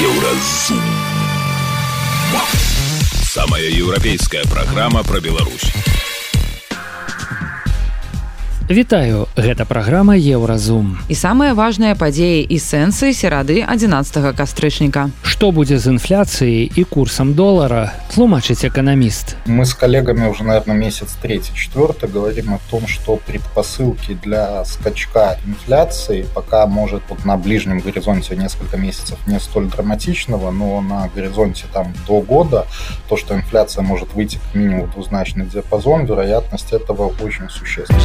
Еўразум. Самая еўрапейская праграма пра Беларусь. Вітаю, гэта праграма Еўразум. І самыя важныя падзеі і сэнсы серады 11 кастрычніка. Што будзе з інфляцыяй і курсам долара, тлумачыць эканаміст. Мы с коллегами уже, наверное, месяц третий, четвертый говорим о том, что предпосылки для скачка инфляции пока может вот на ближнем горизонте несколько месяцев не столь драматичного, но на горизонте там до года то, что инфляция может выйти к минимуму двузначный диапазон, вероятность этого очень существенна.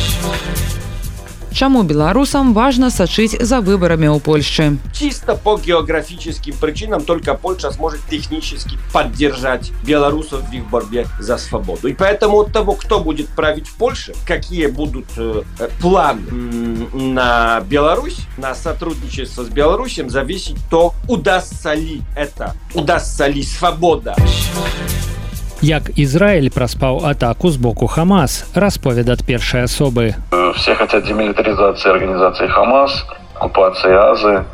Чаму беларусам важна сачыць за выбарамі ў Польшчы? Чисто по географическим причинам только Польша сможет технически поддержать белорусов в их борьбе за свободу. И поэтому от того, кто будет править в Польше, какие будут э, планы на Беларусь, на сотрудничество с Беларусью, зависит то, удастся ли это, удастся ли свобода Як Ізраиль праспаў атаку з боку Хамас, расповед ад першай асобы. Все хотят демилитаризации организации Хамас, оккупации Азы,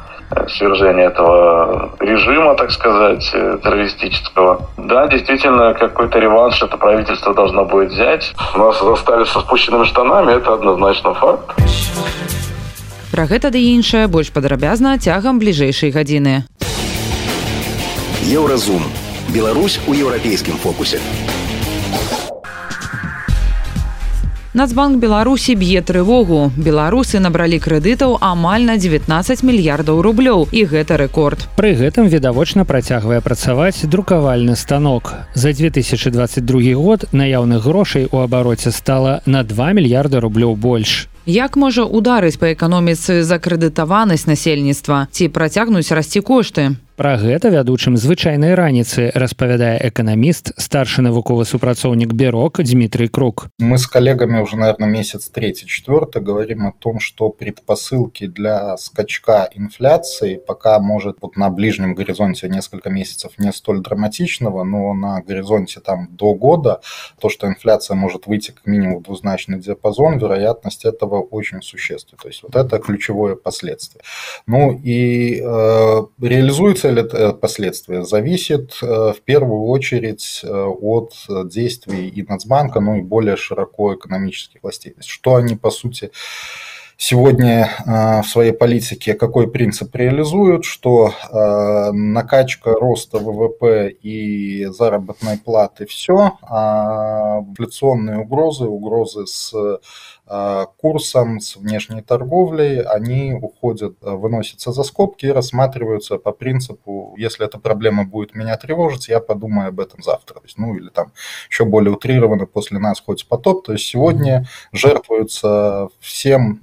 свержения этого режима, так сказать, террористического. Да, действительно, какой-то реванш это правительство должно будет взять. Нас застали со спущенными штанами, это однозначно факт. Пра гэта ды іншае больш падрабязна цягам бліжэйшай гадзіны. Еўразум. Беларусь у еўрапейскім фокусе. Нацбанк Беларусі б'е трывогу. Беларусы набралі крэдытаў амаль на 19 мільярдаў рублёў і гэта рэкорд. Пры гэтым відавочна працягвае працаваць друкавальны станок. За 2022 год наяўных грошай у абароце стала на 2 мільярды рублёў больш. Як можа ударыць па эканоміцы закрэдытаванасць насельніцтва ці працягнуць расці кошты? Пра гэта вядучым звычайнай раніцы распавядае эканаміст старшы навуковы супрацоўнік бюрок Дмитрий Круг. Мы с коллегами уже, наверное, месяц третий, четвертый говорим о том, что предпосылки для скачка инфляции пока может вот на ближнем горизонте несколько месяцев не столь драматичного, но на горизонте там до года то, что инфляция может выйти к минимуму двузначный диапазон, вероятность этого очень существенна. То есть вот это ключевое последствие. Ну и э, реализуется ли это последствия, зависит э, в первую очередь э, от действий и Нацбанка, ну и более широко экономических властей. Что они по сути сегодня в своей политике какой принцип реализуют, что накачка роста ВВП и заработной платы все, а инфляционные угрозы, угрозы с курсом, с внешней торговлей, они уходят, выносятся за скобки и рассматриваются по принципу, если эта проблема будет меня тревожить, я подумаю об этом завтра. То есть, ну или там еще более утрированно, после нас хоть потоп. То есть сегодня жертвуются всем,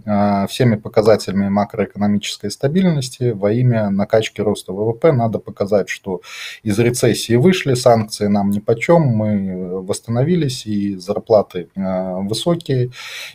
всеми показателями макроэкономической стабильности во имя накачки роста ВВП. Надо показать, что из рецессии вышли, санкции нам ни почем, мы восстановились, и зарплаты высокие,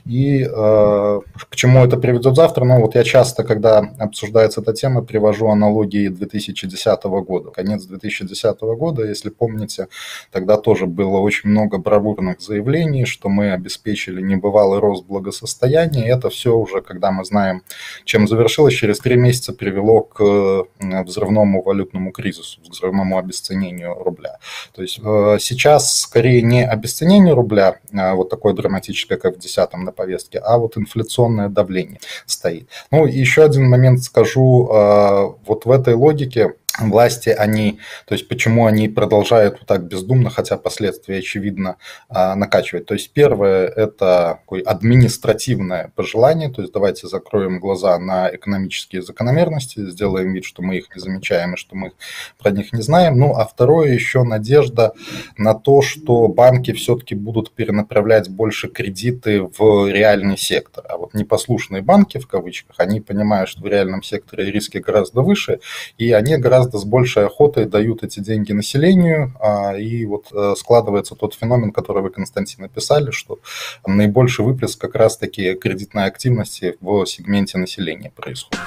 и и э, к чему это приведет завтра? Ну, вот я часто, когда обсуждается эта тема, привожу аналогии 2010 года. Конец 2010 года, если помните, тогда тоже было очень много бравурных заявлений, что мы обеспечили небывалый рост благосостояния. И это все уже, когда мы знаем, чем завершилось, через три месяца привело к э, взрывному валютному кризису, взрывному обесценению рубля. То есть э, сейчас скорее не обесценение рубля, а вот такое драматическое, как в 2010 на повестке, повестке, а вот инфляционное давление стоит. Ну, еще один момент скажу. А, вот в этой логике власти, они, то есть почему они продолжают вот так бездумно, хотя последствия очевидно а, накачивать. То есть первое – это такое административное пожелание, то есть давайте закроем глаза на экономические закономерности, сделаем вид, что мы их не замечаем и что мы про них не знаем. Ну, а второе еще надежда на то, что банки все-таки будут перенаправлять больше кредиты в реальный сектор. А вот непослушные банки, в кавычках, они понимают, что в реальном секторе риски гораздо выше, и они гораздо гораздо с большей охотой дают эти деньги населению, а, и вот э, складывается тот феномен, который вы, Константин, написали, что наибольший выплеск как раз-таки кредитной активности в сегменте населения происходит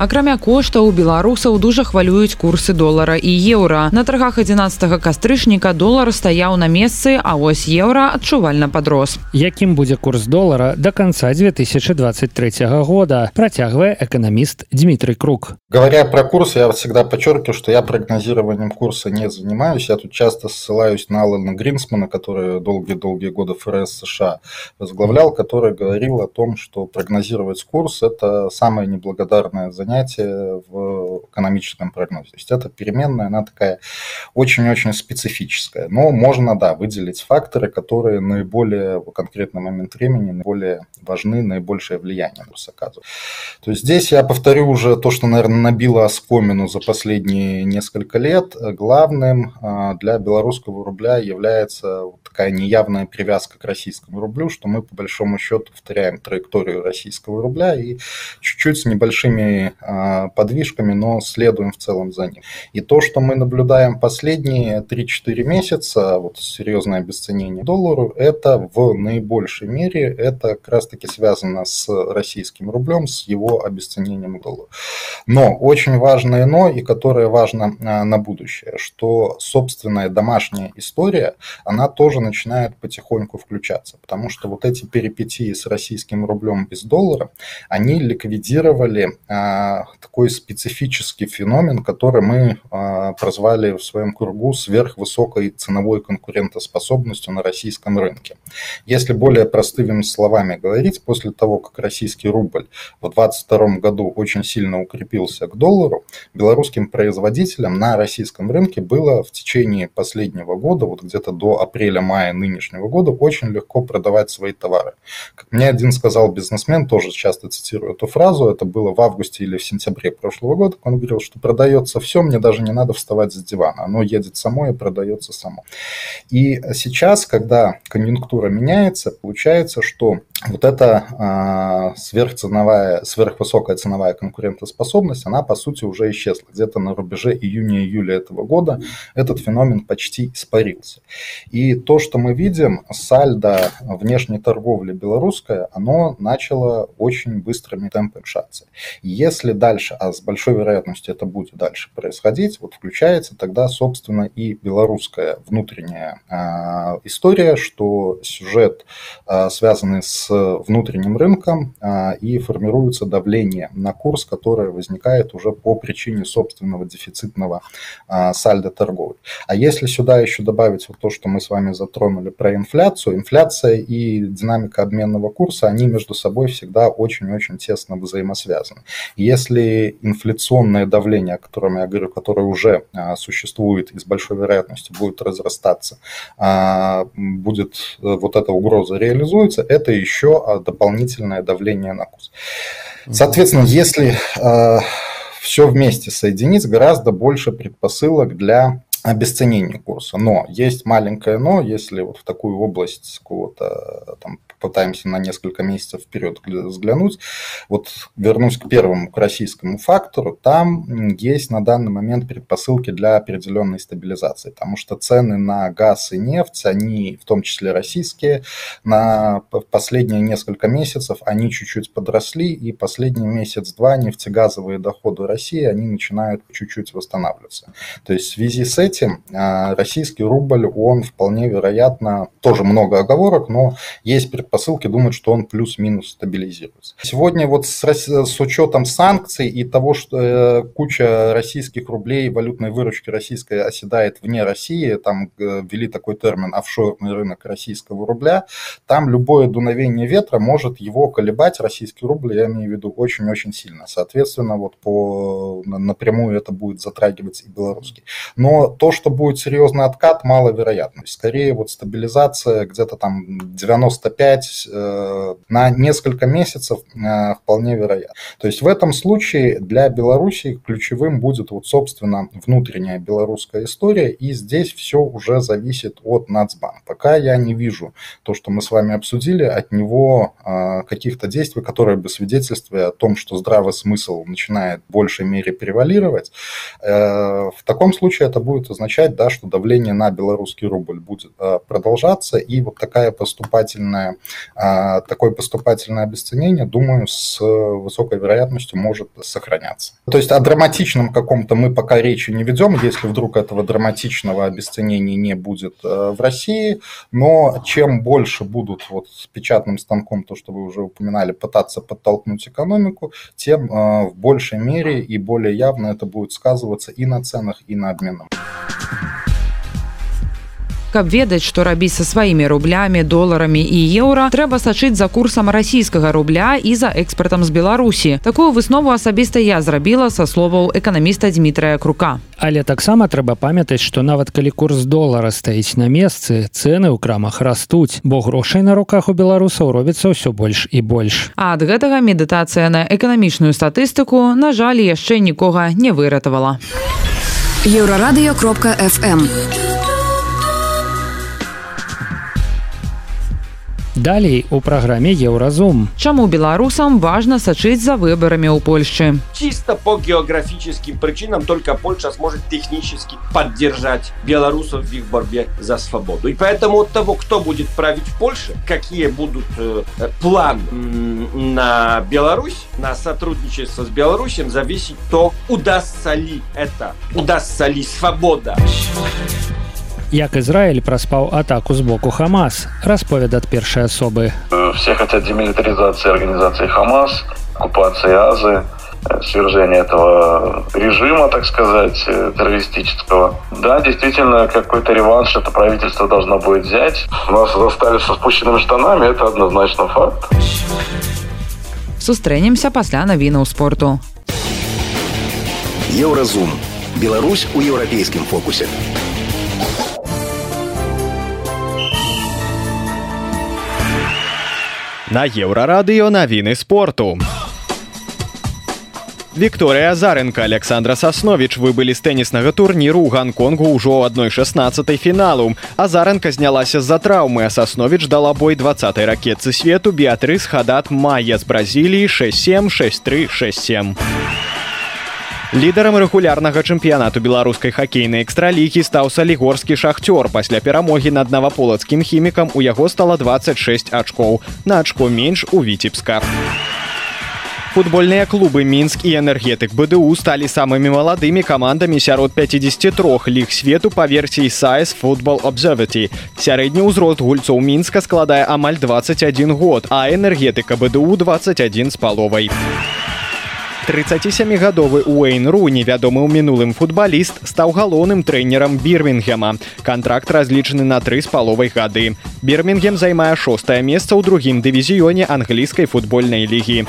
акрамя коштаў беларусаў дужа хвалююць курсы долара і еўра на торгах 11 кастрычніка долар стаяў на месцы а ось еўра адчувальна подрос якім будзе курс долара до конца 2023 года працягвае эканаміст Дмітрий круг говоря про курс я всегда подчеркиваю что я прогнозированием курса не занимаюсь я тут часто ссылаюсь на Алана Гринсмана который долгие-долгие годы ФРС США возглавлял который говорил о том что прогнозировать курс это самое неблагодарное занятие занятие в экономическом прогнозе. То есть это переменная, она такая очень-очень специфическая. Но можно, да, выделить факторы, которые наиболее в конкретный момент времени наиболее важны, наибольшее влияние просто оказывают. То есть здесь я повторю уже то, что, наверное, набило оскомину за последние несколько лет. Главным а, для белорусского рубля является такая неявная привязка к российскому рублю, что мы по большому счету повторяем траекторию российского рубля и чуть-чуть с небольшими а, подвижками, но следуем в целом за ним. И то, что мы наблюдаем последние 3-4 месяца, вот серьезное обесценение доллару, это в наибольшей мере, это как раз-таки связано с российским рублем, с его обесценением доллара. Но очень важное но, и которое важно а, на будущее, что собственная домашняя история, она тоже начинает потихоньку включаться, потому что вот эти перипетии с российским рублем без доллара, они ликвидировали а, такой специфический феномен, который мы а, прозвали в своем кругу сверхвысокой ценовой конкурентоспособностью на российском рынке. Если более простыми словами говорить, после того, как российский рубль в 2022 году очень сильно укрепился к доллару, белорусским производителям на российском рынке было в течение последнего года, вот где-то до апреля-мая нынешнего года, очень легко продавать свои товары. Как мне один сказал бизнесмен, тоже часто цитирую эту фразу, это было в августе или в сентябре прошлого года, он говорил, что продается все, мне даже не надо вставать с дивана, оно едет само и продается само. И сейчас, когда конъюнктура меняется, получается, что вот эта а, сверхценовая, сверхвысокая ценовая конкурентоспособность, она по сути уже исчезла. Где-то на рубеже июня-июля этого года этот феномен почти испарился. И то, что мы видим, сальдо внешней торговли белорусская, оно начало очень быстрыми темпами шаться. Если дальше, а с большой вероятностью это будет дальше происходить, вот включается тогда, собственно, и белорусская внутренняя а, история, что сюжет, а, связанный с внутренним рынком, а, и формируется давление на курс, которое возникает уже по причине собственного дефицитного а, сальда торговли. А если сюда еще добавить вот то, что мы с вами затронули про инфляцию, инфляция и динамика обменного курса, они между собой всегда очень-очень тесно взаимосвязаны. Если инфляционное давление, о котором я говорю, которое уже а, существует и с большой вероятностью будет разрастаться, будет э, вот эта угроза реализуется, это еще а, дополнительное давление на курс. Соответственно, если а, все вместе соединить, гораздо больше предпосылок для обесценения курса. Но есть маленькое но, если вот в такую область какого-то там пытаемся на несколько месяцев вперед взглянуть. Вот вернусь к первому, к российскому фактору. Там есть на данный момент предпосылки для определенной стабилизации, потому что цены на газ и нефть, они в том числе российские, на последние несколько месяцев они чуть-чуть подросли, и последний месяц-два нефтегазовые доходы России, они начинают чуть-чуть восстанавливаться. То есть в связи с этим а, российский рубль, он вполне вероятно, тоже много оговорок, но есть предпосылки предпосылки думать, что он плюс-минус стабилизируется. Сегодня вот с, с учетом санкций и того, что э, куча российских рублей валютной выручки российской оседает вне России, там э, ввели такой термин офшорный рынок российского рубля, там любое дуновение ветра может его колебать, российский рубль, я имею в виду, очень-очень сильно. Соответственно, вот по напрямую это будет затрагивать и белорусский. Но то, что будет серьезный откат, маловероятно. Скорее вот стабилизация где-то там 95 быть э, на несколько месяцев э, вполне вероятно. То есть в этом случае для Беларуси ключевым будет вот, собственно, внутренняя белорусская история, и здесь все уже зависит от Нацбанка. Пока я не вижу то, что мы с вами обсудили, от него э, каких-то действий, которые бы свидетельствовали о том, что здравый смысл начинает в большей мере превалировать. В таком случае это будет означать, да, что давление на белорусский рубль будет продолжаться, и вот такая поступательная такое поступательное обесценение, думаю, с высокой вероятностью может сохраняться. То есть о драматичном каком-то мы пока речи не ведем, если вдруг этого драматичного обесценения не будет в России, но чем больше будут вот с печатным станком, то, что вы уже упоминали, пытаться подтолкнуть экономику, тем в большей мере и более явно это будет сказываться и на ценах, и на обменном. Каб ведаць, што рабіць са сваімі рублямі, доларамі і еўра, трэба сачыць за курсам расійскага рубля і за экспартам з Беларусі. Такую выснову асабіста я зрабіла са словаў эканаміста Дмітрая Крука. Але таксама трэба памятаць, што нават калі курс долара стаіць на месцы, цэны ў крамах растуць, бо грошай на руках у беларусаў робіцца ўсё больш і больш. А ад гэтага медытацыя на эканамічную статыстыку, на жаль, яшчэ нікога не выратавала. Еўрарадыё кропка FM. Далей у праграме Еўразум. Чаму беларусам важна сачыць за выбарамі ў Польшчы? Чисто по географическим причинам только Польша сможет технически поддержать белорусов в их борьбе за свободу. И поэтому от того, кто будет править в Польше, какие будут э, планы на Беларусь, на сотрудничество с Беларусью, зависит то, удастся ли это, удастся ли свобода як Ізраиль праспаў атаку з боку Хамас расповед ад першай асобы все хотят демилитаризации организации Хамас оккупации Азы свержение этого режима, так сказать, террористического. Да, действительно, какой-то реванш это правительство должно будет взять. Нас застали со спущенными штанами, это однозначно факт. Сустрэнемся пасля навінаў спорту. Еўразум. Беларусь у еўрапейскім фокусе. На еўрарадыё навіны спорту. Вікторыя Азаренко Александра Сасновіч выбылі з тэніснага турніру ў Гонконгу ўжо ў адной 16 фіналу. Азаренко знялася з-за траўмы, а Сасновіч дала бой 20 ракетцы свету Біатрыс Хадат Майя з Бразіліі 67 63 67. Лідарам рэгулярнага чэмпіянату беларускай хакейнай экстралігі стаў салігорскі шахцёр. Пасля перамогі над наваполацкім хімікам у яго стала 26 ачкоў на ачко менш у віцебска. Футбольныя клубы мінск і энергетык бДУ сталі самымі маладымі камандамі сярод 53 ліг свету па версіі сайс футбол обзерваці сярэдні ўзрост гульцоў мінска складае амаль 21 год а энергетыка бДУ 21 з паловай 37гадовы Уэйн Руні, вядомы ў мінулым футбаліст, стаў галоўным трэнерам Бірмінгема. Кантракт разлічаны на тры з паловай гады. Бірмінгем займае шостае месца ў другім дывізіёне англійскай футбольнай лігі.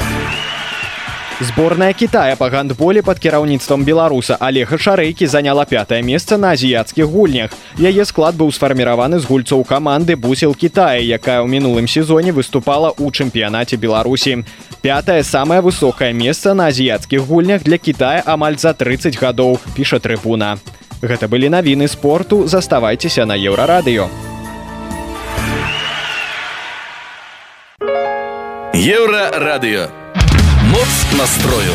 Зборная Китая па гандболе пад кіраўніцтвам беларуса Алега Шарэйкі заняла пятае месца на азіяцкіх гульнях. Яе склад быў сфарміраваны з гульцоў каманды бусел Китая, якая ў мінулым сезоне выступала ў чэмпіянаце Беларусі. Пятае самае высокае месца на азіяцкіх гульнях для Китая амаль за 30 гадоў, піша трыбуна. Гэта былі навіны спорту, заставайцеся на еўрарадыё. Еўрарадыё моц настрою.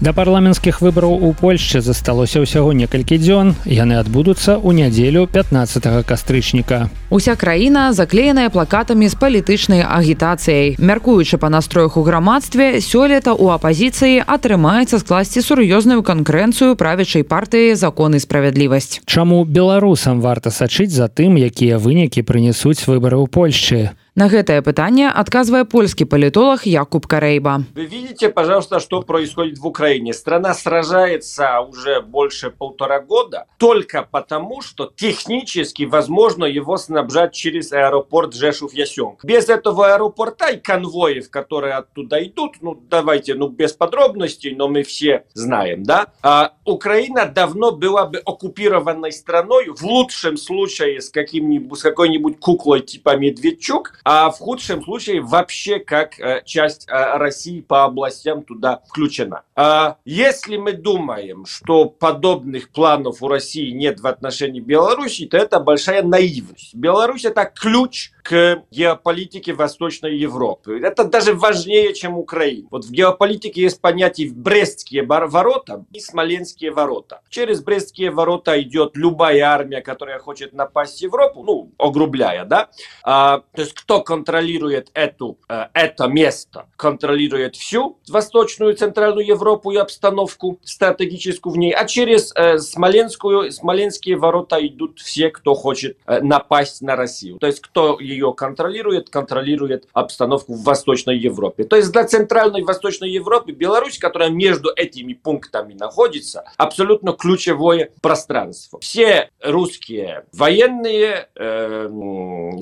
Да парламенцкіх выбараў у Польшчы засталося ўсяго некалькі дзён. Яны адбудуцца ў нядзелю 15 кастрычніка. Уся краіна заклееная плакатамі з палітычнай агітацыяй. Мяркуючы па настроях у грамадстве, сёлета ў апазіцыі атрымаецца скласці сур'ёзную канкурэнцыю правячай партыі закон і справядлівасць. Чаму беларусам варта сачыць за тым, якія вынікі прынесуць выбары ў Польшчы? На гэтае пытанне адказвае польскі палітолог Якуб Карейба. Вы видите, пожалуйста, что происходит в Украине. Страна сражается уже больше полтора года только потому, что технически возможно его снабжать через аэропорт Жешув-Ясенк. Без этого аэропорта и конвоев, которые оттуда идут, ну давайте, ну без подробностей, но мы все знаем, да, а Украина давно была бы оккупированной страной, в лучшем случае с, каким-нибудь, с какой-нибудь куклой типа Медведчук, а в худшем случае вообще как э, часть э, России по областям туда включена. А если мы думаем, что подобных планов у России нет в отношении Беларуси, то это большая наивность. Беларусь это ключ к геополитике Восточной Европы. Это даже важнее, чем Украина. Вот в геополитике есть понятие Брестские ворота и Смоленские ворота. Через Брестские ворота идет любая армия, которая хочет напасть в Европу, ну, огрубляя, да. А, то есть кто контролирует эту, э, это место, контролирует всю Восточную и Центральную Европу и обстановку стратегическую в ней, а через э, Смоленскую, Смоленские ворота идут все, кто хочет э, напасть на Россию. То есть кто ее контролирует, контролирует обстановку в Восточной Европе. То есть для Центральной и Восточной Европы Беларусь, которая между этими пунктами находится, абсолютно ключевое пространство. Все русские военные, э,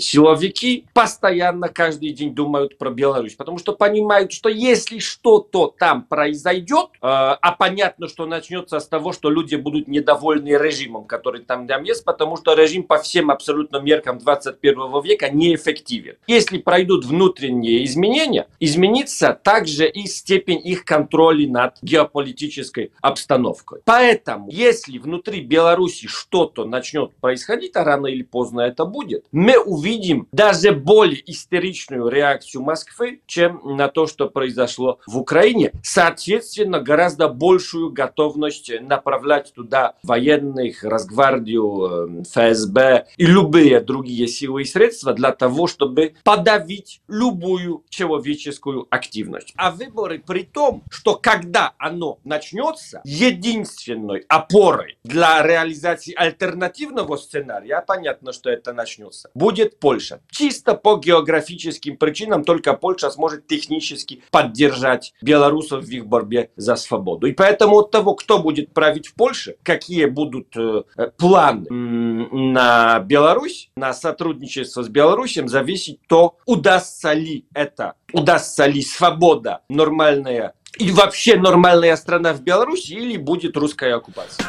силовики постоянно каждый день думают про Беларусь, потому что понимают, что если что-то там произойдет, э, а понятно, что начнется с того, что люди будут недовольны режимом, который там, там есть, потому что режим по всем абсолютно меркам 21 века не неэффективен. Если пройдут внутренние изменения, изменится также и степень их контроля над геополитической обстановкой. Поэтому, если внутри Беларуси что-то начнет происходить, а рано или поздно это будет, мы увидим даже более истеричную реакцию Москвы, чем на то, что произошло в Украине. Соответственно, гораздо большую готовность направлять туда военных, Росгвардию, э, ФСБ и любые другие силы и средства для того, чтобы подавить любую человеческую активность. А выборы при том, что когда оно начнется, единственной опорой для реализации альтернативного сценария, понятно, что это начнется, будет Польша. Чисто по географическим причинам только Польша сможет технически поддержать белорусов в их борьбе за свободу. И поэтому от того, кто будет править в Польше, какие будут э, планы на Беларусь, на сотрудничество с Беларусью, Белоруссиям зависит то, удастся ли это, удастся ли свобода нормальная и вообще нормальная страна в Беларуси или будет русская оккупация.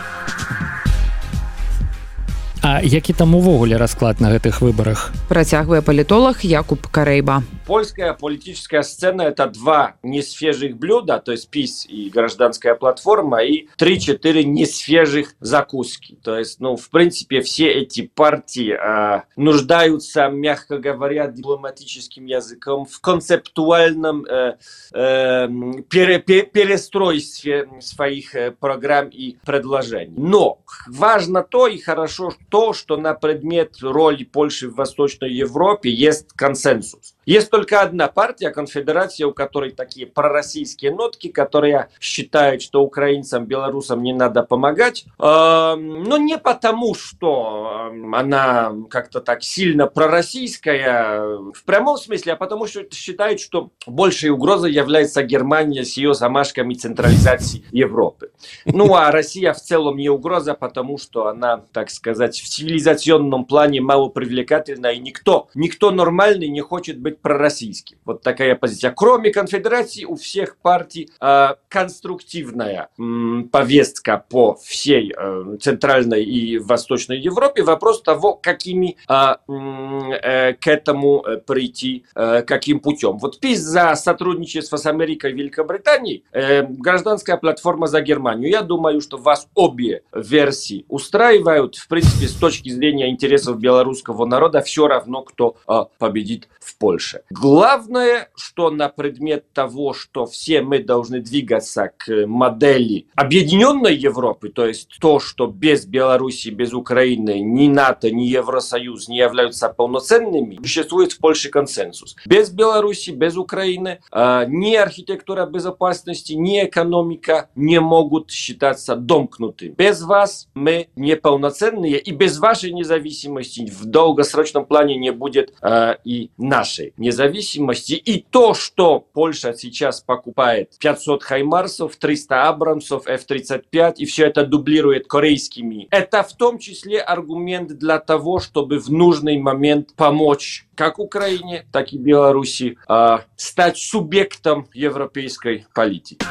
А які там увогуле расклад на гэтых выбарах? Працягвае палітолог Якуб карейба польская политическая сцена это два несвежих блюда то есть пис и гражданская платформа и 3-4 несвежих закуски то есть ну в принципе все эти партии э, нуждаются мягко говоря дипломатическим языком в концептуальном э, э, пере, перестройстве своих э, программ и предложений но важно то и хорошо то, что на предмет роли Польши в Восточной Европе есть консенсус. Есть только одна партия, конфедерация, у которой такие пророссийские нотки, которые считают, что украинцам, белорусам не надо помогать. Эм, но не потому, что эм, она как-то так сильно пророссийская в прямом смысле, а потому что считают, что большей угрозой является Германия с ее замашками централизации Европы. Ну а Россия в целом не угроза, потому что она, так сказать, в цивилизационном плане мало привлекательна, и никто, никто нормальный не хочет быть пророссийским. Вот такая позиция. Кроме конфедерации, у всех партий э, конструктивная м, повестка по всей э, Центральной и Восточной Европе. Вопрос того, какими э, э, к этому прийти, э, каким путем. Вот ПИС за сотрудничество с Америкой и Великобританией, э, гражданская платформа за Германию. Я думаю, что вас обе версии устраивают. В принципе, с точки зрения интересов белорусского народа, все равно, кто э, победит в Польше. Главное, что на предмет того, что все мы должны двигаться к модели объединенной Европы, то есть то, что без Беларуси, без Украины ни НАТО, ни Евросоюз не являются полноценными, существует в Польше консенсус. Без Беларуси, без Украины э, ни архитектура безопасности, ни экономика не могут считаться домкнутыми. Без вас мы неполноценные, и без вашей независимости в долгосрочном плане не будет э, и нашей независимости. И то, что Польша сейчас покупает 500 Хаймарсов, 300 Абрамсов, F-35, и все это дублирует корейскими, это в том числе аргумент для того, чтобы в нужный момент помочь как Украине, так и Беларуси э, стать субъектом европейской политики.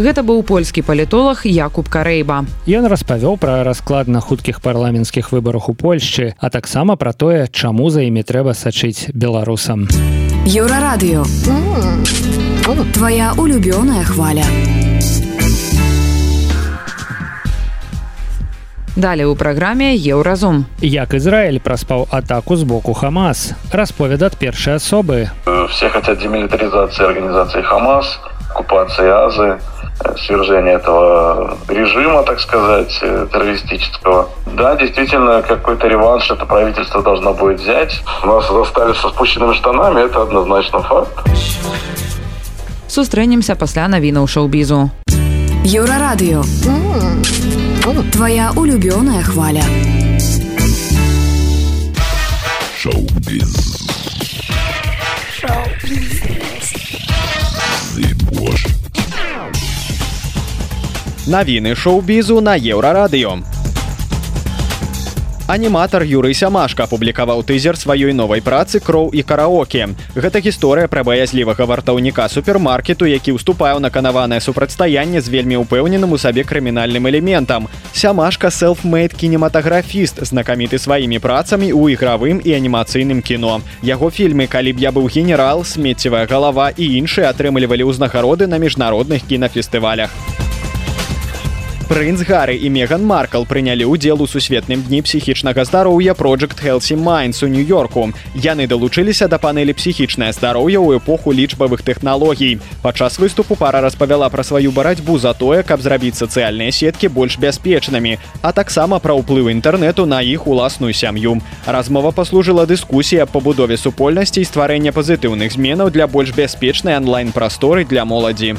Гэта быў польскі палітолог Якуб Карэйба. Ён распавёў пра расклад на хуткіх парламенцкіх выбарах у Польшчы, а таксама пра тое, чаму за імі трэба сачыць беларусам. Еўрарадыё. Твая улюбёная хваля. Далее у праграме еўразум. Як Ізраиль праспаў атаку з боку Хамас. Расповед ад першай асобы. Все хотят демилитаризации организации Хамас, оккупации Азы, свержения этого режима, так сказать, террористического. Да, действительно, какой-то реванш это правительство должно будет взять. Нас застали со спущенными штанами, это однозначно факт. Сустрэнемся пасля навінаў шоу-бізу. Еўрарадыё. Твая улюбёная хваля. Шоу-біз. Навіны шоу-бізу на еўрарадыё. Аніматар Юрый Сямашка апублікаваў тызер сваёй новай працы кроў і караоке. Гэта гісторыя пра баязлівага вартаўніка супермаркету, які ўступае ў наканаванае супрацьстаянне з вельмі ўпэўненым у сабе крымінальным элементам. Сямашка селфмейт кінематаграфіст, знакаміты сваімі працамі ў ігравым і анімацыйным кіно. Яго фільмы, калі б я быў генерал, смеццевая галава і іншыя атрымлівалі ўзнагароды на міжнародных кінафестывалях. Прынц Гары і Меган Маркл прынялі ўдзел у сусветным дні псіхічнага здароўя Project Healthy Minds у нью-йорку. Яны далучыліся да панелі псіхічнае здароўе ў эпоху лічбавых тэхналогій. Падчас выступу пара распавяла пра сваю барацьбу за тое, каб зрабіць сацыяльныя сеткі больш бяспечнымі, а таксама пра ўплыў інтэрнэту на іх уласную сям'ю. Размова паслужыла дыскусія аб пабудове супольнасці і стварэння пазітыўных зменаў для больш бяспечнай онлайн-прасторы для моладзі.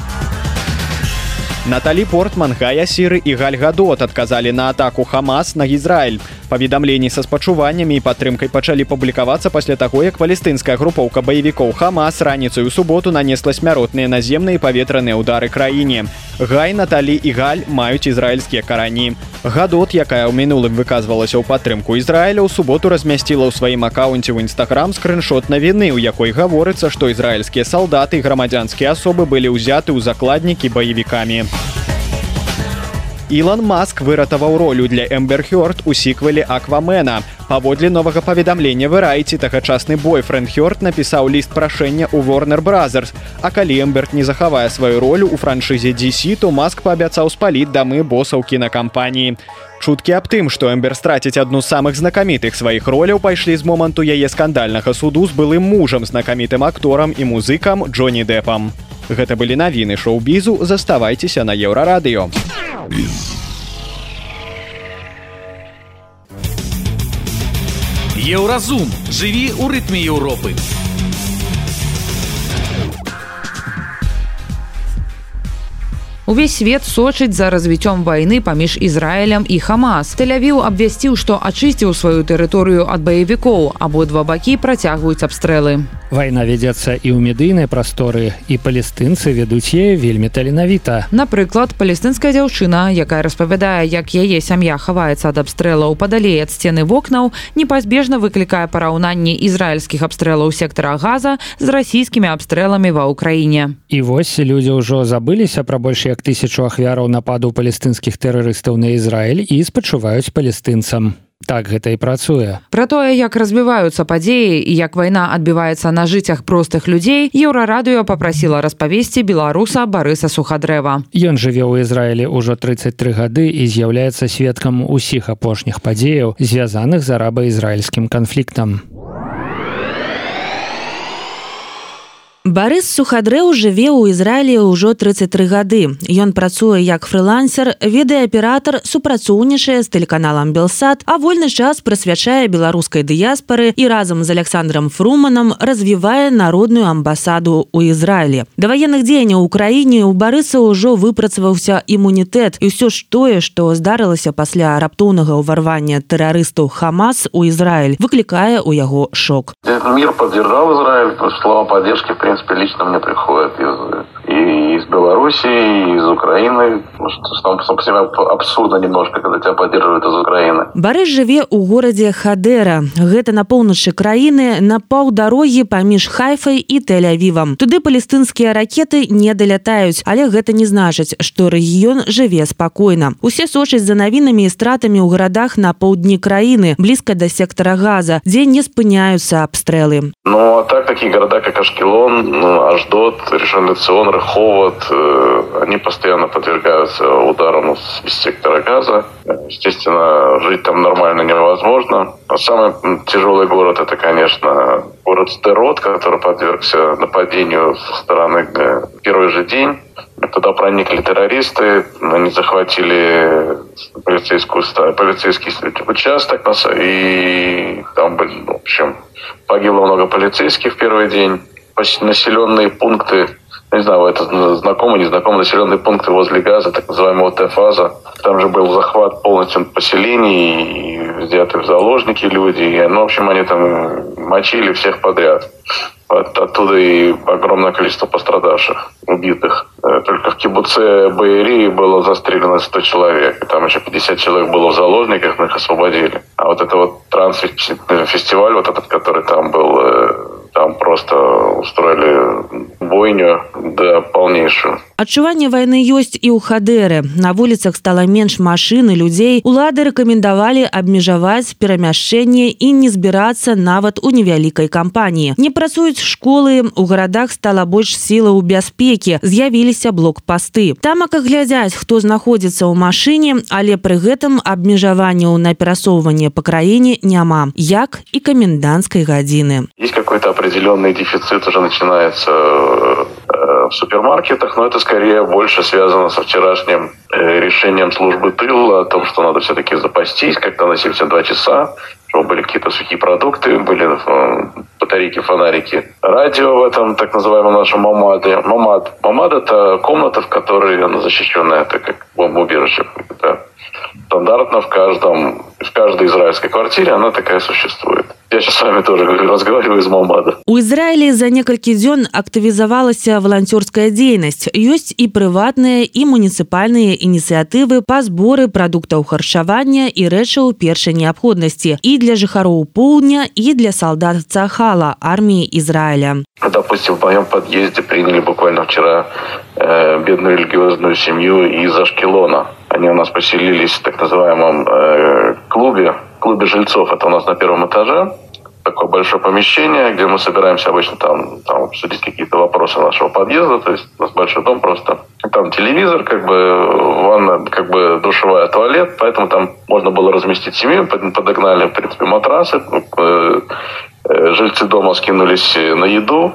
Наталі Портман, Гая Сіры і Гальгадот адказалі на атаку Хамас на Ізраіль. Паведамленні са спачуваннямі і падтрымкай пачалі публікавацца пасля таго, як палестынская групоўка баевікоў Хамас раніцаю ў суботу нанесла смяротныя наземныя паветраныя ўдары краіне. Гай, Наталі і Галь маюць ізраільскія карані. Гадот, якая ў мінулым выказвалася ў падтрымку Ізраіля, у суботу размясціла ў сваім акаунце ў нстаграм скрыншот навіны, у якой гаворыцца, што ізраільскія салдаты і грамадзянскія асобы былі ўзяты ў закладнікі баевікамі. Ілон Маск выратаваў ролю для Эмберхёрд у сіквеле Аквамена. Паводле новага паведамлення вырайце тагачасны бойфренд Хёрд напісаў ліст прашэння ў Warner Brothers. А калі Эмберт не захавае сваю ролю ў франшызе DC, то Маск паабяцаў спаліць дамы босаў кінакампаніі. Чуткі аб тым, што Эмбер страціць адну з самых знакамітых сваіх роляў пайшлі з моманту яе скандальнага суду з былым мужам знакамітым акторам і музыкам Джоні Дэпам. Гэта былі навіны шоу-бізу, заставайцеся на еўрарадыё. Еўразум жыві ў рытме Еўропы. Увесь свет сочыць за развіццём вайны паміж Ізраілем і Хамас. Тэлявіў абвясціў, што ачысціў сваю тэрыторыю ад баевікоў, абодва бакі працягваюць абстрэлы. Вайна вядзецца і ў медыйнай прасторы і палестынцы вядуць яе вельмі таленавіта. Напрыклад, палестынская дзяўчына, якая распавядае, як яе сям'я хаваецца ад абстрэлаў падалей ад сцены вокнаў, непазбежна выклікае параўнанні ізраільскіх абстрэлаў сектара газа з расійскімі абстрэламі ва ўкраіне. І вось людзі ўжо забыліся пра больш як тысячу ахвяраў нападу палестынскіх тэрарыстаў на Ізраіль і спачуваюць палестынцам. Так гэта і працуе. Пра тое, як развіваюцца падзеі і як вайна адбіваецца на жыццях простых людзей, еўрарадыё попрасіла распавесці беларуса Барыса Сухадрэва. Ён жыве ў Ізраілі ўжо 33 гады і з'яўляецца сведкам усіх апошніх падзеяў, звязаных з араба-ізраільскім канфліктам. Барыс Сухадрэў жыве ў Ізраілі ўжо 33 гады. Ён працуе як фрылансер, відэааператар, супрацоўнічае з тэлеканалам Белсад, а вольны час прысвячае беларускай дыяспары і разам з Александром Фруманам развівае народную амбасаду ў Ізраілі. Да ваенных дзеянняў у краіне у Барыса ўжо выпрацаваўся імунітэт і ўсё ж тое, што здарылася пасля раптоўнага ўварвання тэрарыстаў Хамас у Ізраіль, выклікае ў яго шок. Мир поддержал Израиль, слова поддержки, в принципе, лично мне приходят из и и из Беларуси, и из Украины. Сам по себе абсурдно немножко, когда тебя поддерживают из Украины. Барыс жыве ў горадзе Хадера. Гэта на поўначы краіны на паўдарогі паміж Хайфай і Тель-Авівам. Туды палестынскія ракеты не далятаюць, але гэта не значыць, што рэгіён жыве спакойна. Усе сочаць за навінамі і стратамі ў гарадах на паўдні краіны, блізка да сектара газа, дзе не спыняюцца абстрэлы. Ну а так такие города, как Ашкелон, ну, Аждот, Решон-Лецион, Раховод, э, они постоянно подвергаются ударам из сектора газа. Естественно, жить там нормально невозможно. А самый тяжелый город это, конечно, город Стерот, который подвергся нападению со стороны э, первый же день. Туда проникли террористы, они захватили полицейскую, полицейский участок, и там были, в общем, погибло много полицейских в первый день. Населенные пункты, не знаю, это знакомые, не знакомые населенные пункты возле газа, так называемого Т-фаза. Там же был захват полностью поселений, и взяты в заложники люди. И, ну, в общем, они там мочили всех подряд. От, оттуда и огромное количество пострадавших, убитых. Э, только в кибуце Баири было застрелено 100 человек. И там еще 50 человек было в заложниках, но их освободили. А вот это вот трансфестиваль, вот этот, который там был, э, там просто устроили бойню да полнейшую адчуванне вайны ёсць і ў хадэры на вуліцах стала менш машын і людзей улады рэкамендавалі абмежаваць перамяшчэнне і не збірацца нават у невялікай кампаніі не працуюць школы у гарадах стала больш сіла ў бяспекі з'явіліся блок-пасты тамак глядзяць хто знаходзіцца ў машыне але пры гэтым абмежаванняў на перасоўванне па краіне няма як і каменданцкай гадзіны есть какой-то определенный дефицит уже начинается э, в супермаркетах, но это скорее больше связано со вчерашним э, решением службы тыл о том, что надо все-таки запастись как-то на 72 часа, чтобы были какие-то сухие продукты, были э, батарейки, фонарики. Радио в этом так называемом нашем мамаде. Мамад. Мамад – это комната, в которой она защищенная, это как бомбоубежище. Это стандартно в каждом, в каждой израильской квартире она такая существует. Я сейчас с вами тоже разговариваю из Мамада. У Израиле за некалькі дзён актывізавалася валанцёрская дзейнасць. Ёсць і прыватныя і муніцыпальныя ініцыятывы па зборы прадуктаў харчавання і рэчаў першай неабходнасці і для жыхароў поўдня і для салдат Цахала армии Израиля. Допустим, в моем подъезде приняли буквально вчера э, бедную религиозную семью из Ашкелона. Они у нас поселились в так называемом э, клубе, клубе жильцов. Это у нас на первом этаже. Такое большое помещение, где мы собираемся обычно там, там обсудить какие-то вопросы нашего подъезда. То есть у нас большой дом просто. Там телевизор, как бы ванна, как бы душевая, туалет. Поэтому там можно было разместить семью. Подогнали, в принципе, матрасы. Э, э, жильцы дома скинулись на еду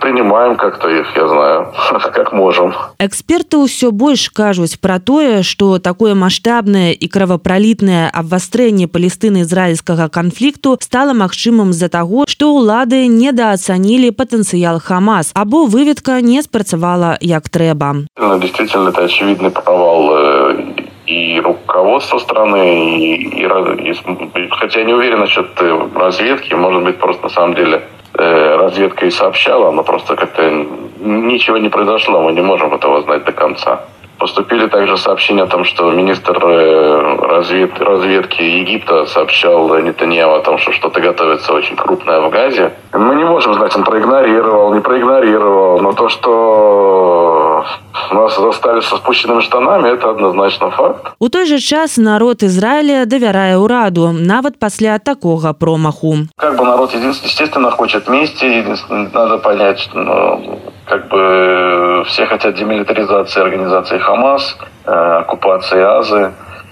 принимаем как-то их, я знаю, как можем. Эксперты ўсё больш кажуць пра тое, што такое маштабнае і кровапралітнае абвастрэнне палестына-ізраільскага канфлікту стала магчымым з-за таго, што ўлады недоацанілі патэнцыял Хамас або выведка не спрацавала як трэба. Действительно, это очевидный провал э, и руководства страны, и, и, и хотя я не уверен насчет э, разведки, может быть, просто на самом деле Э, разведка и сообщала, но просто как-то ничего не произошло, мы не можем этого знать до конца. Поступили также сообщения о том, что министр э, развед... разведки Египта сообщал Нетаньяу о том, что что-то готовится очень крупное в Газе. Мы не можем знать, он проигнорировал, не проигнорировал, но то, что нас застали со спущенными штанами, это однозначно факт. У той же час народ Израиля давярае ўраду, нават пасля такога промаху. Как бы народ, естественно, хочет мести, надо понять, ну, как бы все хотят демилитаризации организации Хамас, э, оккупации Азы,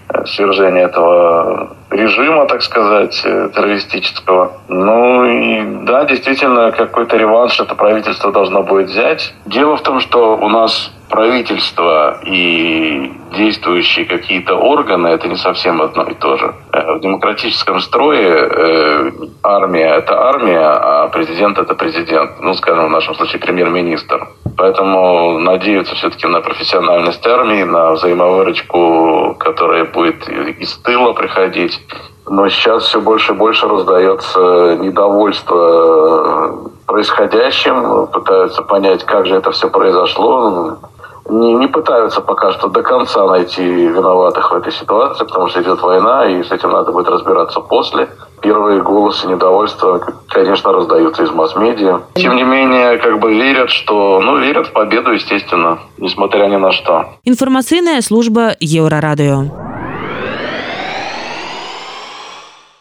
э, свержения этого режима, так сказать, э, террористического. Ну и да, действительно, какой-то реванш это правительство должно будет взять. Дело в том, что у нас правительство и действующие какие-то органы это не совсем одно и то же. В демократическом строе армия это армия, а президент это президент. Ну, скажем, в нашем случае премьер-министр. Поэтому надеются все-таки на профессиональность армии, на взаимовыручку, которая будет из тыла приходить. Но сейчас все больше и больше раздается недовольство происходящим, пытаются понять, как же это все произошло. Не, не пытаются пока что до конца найти виноватых в этой ситуации, потому что идет война, и с этим надо будет разбираться после. Первые голосы недовольства, конечно, раздаются из масс-медиа. Тем не менее, как бы верят, что, ну, верят в победу, естественно, несмотря ни на что. Информационная служба Еврорадио.